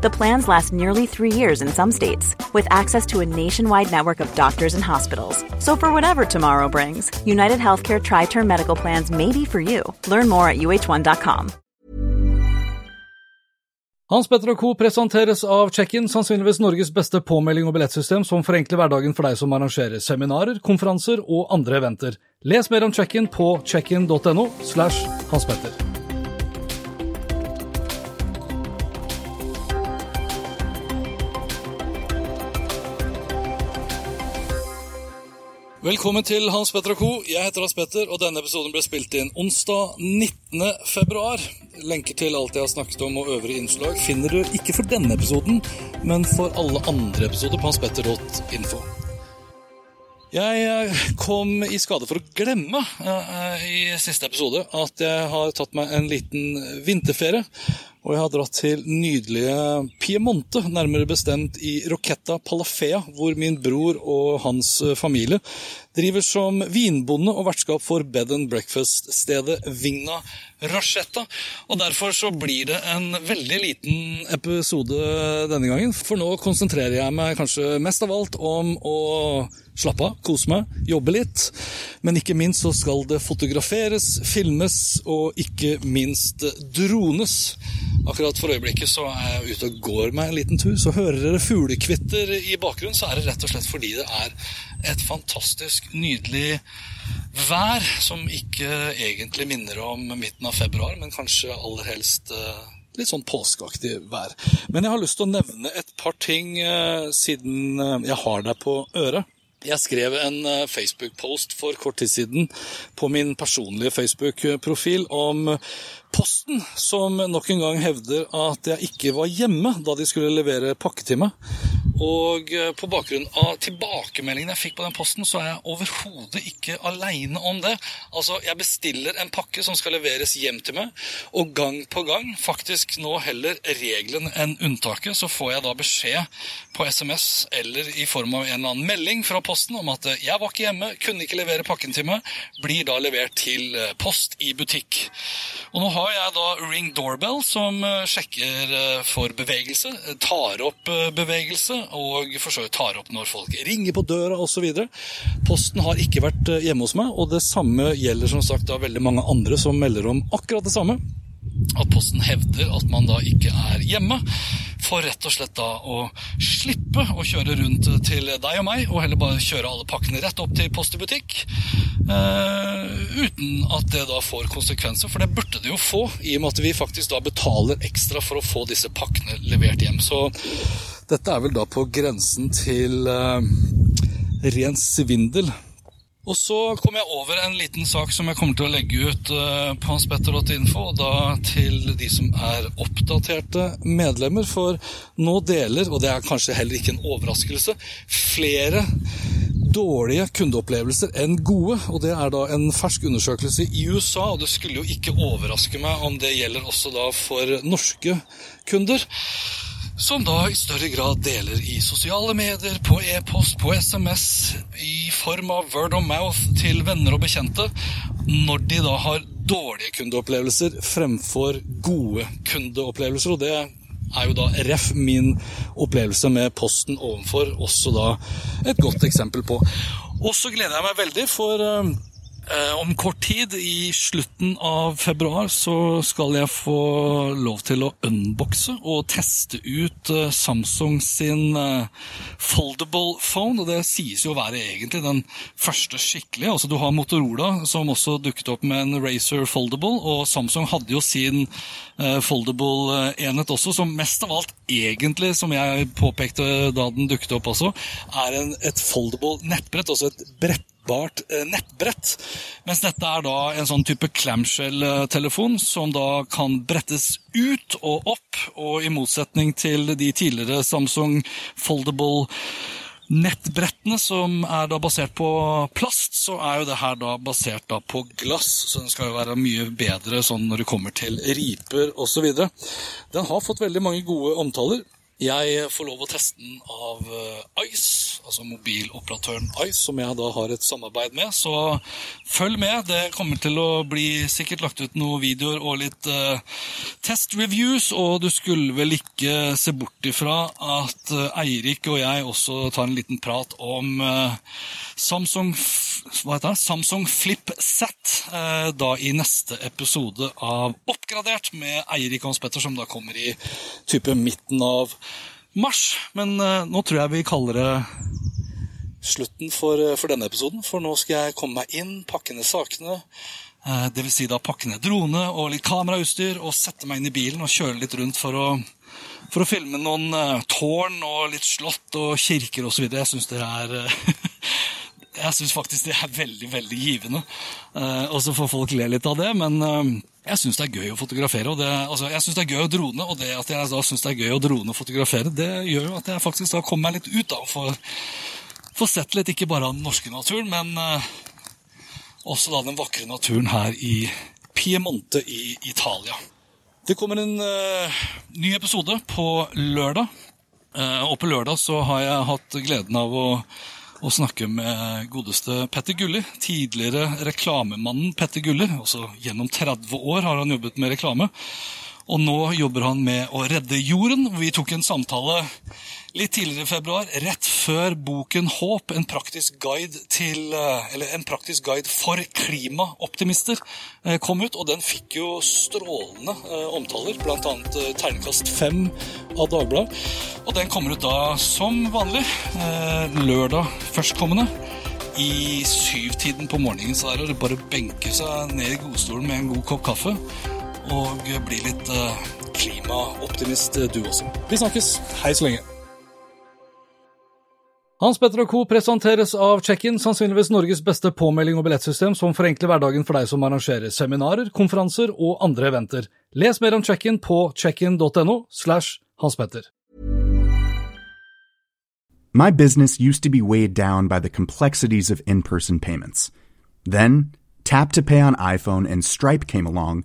The plans last nearly three years in some states, with access to a nationwide network of doctors and hospitals. So, for whatever tomorrow brings, United Healthcare Tri Term Medical Plans may be for you. Learn more at uh1.com. Hans Petter Co. presenteres av Check-in, sannsynligvis Norges beste påmelding og billettsystem som forenkler hverdagen for deg som arrangerer seminarer, konferanser og andre eventer. Les mer om Check-in på checkin.no slash Hans Petter. Velkommen til Hans Petter og Co. Jeg heter Hans Petter, og denne episoden ble spilt inn onsdag 19. februar. Lenker til alt jeg har snakket om og øvrige innslag finner du ikke for denne episoden, men for alle andre episoder på hanspetter.info. Jeg eh, kom i skade for å glemme uh, i siste episode at jeg har tatt meg en liten vinterferie. Og jeg har dratt til nydelige Piemonte, nærmere bestemt i Rocchetta Palafea, hvor min bror og hans familie driver som vinbonde og vertskap for bed and breakfast-stedet Vigna Rachetta. Og derfor så blir det en veldig liten episode denne gangen. For nå konsentrerer jeg meg kanskje mest av alt om å slappe av, kose meg, jobbe litt. Men ikke minst så skal det fotograferes, filmes og ikke minst drones. Akkurat for øyeblikket så er jeg ute og går meg en liten tur. Så hører dere fuglekvitter i bakgrunnen, så er det rett og slett fordi det er et fantastisk nydelig vær som ikke egentlig minner om midten av februar, men kanskje aller helst litt sånn påskeaktig vær. Men jeg har lyst til å nevne et par ting siden jeg har deg på øret. Jeg skrev en Facebook-post for kort tid siden på min personlige Facebook-profil om Posten, som nok en gang hevder at jeg ikke var hjemme da de skulle levere pakke til meg. Og på bakgrunn av tilbakemeldingene jeg fikk på den posten, så er jeg overhodet ikke aleine om det. Altså, jeg bestiller en pakke som skal leveres hjem til meg, og gang på gang, faktisk nå heller regelen enn unntaket, så får jeg da beskjed på SMS eller i form av en eller annen melding fra Posten om at jeg var ikke hjemme, kunne ikke levere pakken til meg, blir da levert til post i butikk. Og nå har jeg da Ring Doorbell, som sjekker for bevegelse, tar opp bevegelse og for så vidt tar opp når folk ringer på døra osv. Posten har ikke vært hjemme hos meg, og det samme gjelder som sagt da veldig mange andre som melder om akkurat det samme. At Posten hevder at man da ikke er hjemme, for rett og slett da å slippe å kjøre rundt til deg og meg, og heller bare kjøre alle pakkene rett opp til Post i butikk. Uh, uten at det da får konsekvenser, for det burde det jo få, i og med at vi faktisk da betaler ekstra for å få disse pakkene levert hjem. Så dette er vel da på grensen til uh, ren svindel. Og så kom jeg over en liten sak som jeg kommer til å legge ut på hanspetter.info, da til de som er oppdaterte medlemmer. For nå deler, og det er kanskje heller ikke en overraskelse, flere dårlige kundeopplevelser enn gode. Og det er da en fersk undersøkelse i USA, og det skulle jo ikke overraske meg om det gjelder også da for norske kunder som da i større grad deler i sosiale medier, på e-post, på SMS, i form av word of mouth til venner og bekjente, når de da har dårlige kundeopplevelser fremfor gode kundeopplevelser. Og det er jo da ref min opplevelse med Posten ovenfor også da et godt eksempel på. Og så gleder jeg meg veldig, for om kort tid, i slutten av februar, så skal jeg få lov til å unboxe og teste ut Samsung sin foldable phone. Og det sies jo å være egentlig den første skikkelige. Altså Du har Motorola, som også dukket opp med en Razer foldable, og Samsung hadde jo sin foldable enhet også, som mest av alt egentlig, som jeg påpekte da den dukket opp også, er en, et foldable nettbrett, altså et brett nettbrett. Mens dette er da en sånn type clamshell-telefon som da kan brettes ut og opp, og i motsetning til de tidligere Samsung Foldable nettbrettene som er da basert på plast, så er jo det her da basert da på glass. Så den skal jo være mye bedre sånn når det kommer til riper osv. Den har fått veldig mange gode omtaler. Jeg får lov å teste den av eh, Ice, altså mobiloperatøren Ice, som jeg da har et samarbeid med. Så følg med. Det kommer til å bli sikkert lagt ut noen videoer og litt uh, testreviews. Og du skulle vel ikke se bort ifra at uh, Eirik og jeg også tar en liten prat om uh, Samsung? Samsung Flip Set da i neste episode av Oppgradert med Eirik Hans Petter, som da kommer i type midten av mars. Men uh, nå tror jeg vi kaller det slutten for, uh, for, denne episoden. For nå skal jeg komme meg inn, pakke ned sakene. Uh, det vil si da pakke ned drone og litt kamerautstyr og sette meg inn i bilen og kjøre litt rundt for å, for å filme noen tårn og litt slott og kirker osv. Jeg syns det er Jeg syns faktisk det er veldig, veldig givende. og så får folk le litt av det, men jeg syns det er gøy å fotografere. og det, altså, Jeg syns det er gøy å drone, og det at jeg da syns det er gøy å drone og fotografere, det gjør jo at jeg faktisk da kommer meg litt ut da, og får, får sett litt ikke bare av den norske naturen, men uh, også da den vakre naturen her i Piemonte i Italia. Det kommer en uh, ny episode på lørdag. Uh, og på lørdag så har jeg hatt gleden av å og snakke med godeste Petter Gulli. Tidligere reklamemannen Petter Gulli. Også gjennom 30 år har han jobbet med reklame. Og nå jobber han med å redde jorden. Vi tok en samtale litt tidligere i februar, rett før boken 'Håp en praktisk guide, til, eh, en praktisk guide for klimaoptimister' eh, kom ut. Og den fikk jo strålende eh, omtaler, bl.a. terningkast fem av Dagbladet. Og den kommer ut da som vanlig lørdag førstkommende i syvtiden på morgenen. Så er det bare å benke seg ned i godstolen med en god kopp kaffe og bli litt uh, klimaoptimist, eh, du også. Vi snakkes. Hei så lenge. Hans Petter og Co. presenteres av Check-in, sannsynligvis Norges beste påmelding og billettsystem som forenkler hverdagen for deg som arrangerer seminarer, konferanser og andre eventer. Les mer om Check-in på checkin.no slash Hans Petter. My business used to be weighed down by the complexities of in-person payments. Then, Tap to Pay on iPhone and Stripe came along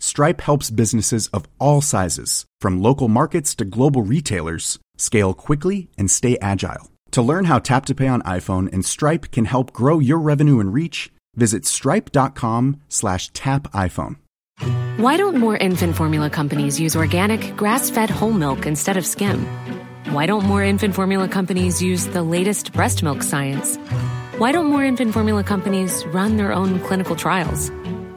Stripe helps businesses of all sizes, from local markets to global retailers, scale quickly and stay agile. To learn how Tap to Pay on iPhone and Stripe can help grow your revenue and reach, visit stripe.com/tapiphone. Why don't more infant formula companies use organic, grass-fed whole milk instead of skim? Why don't more infant formula companies use the latest breast milk science? Why don't more infant formula companies run their own clinical trials?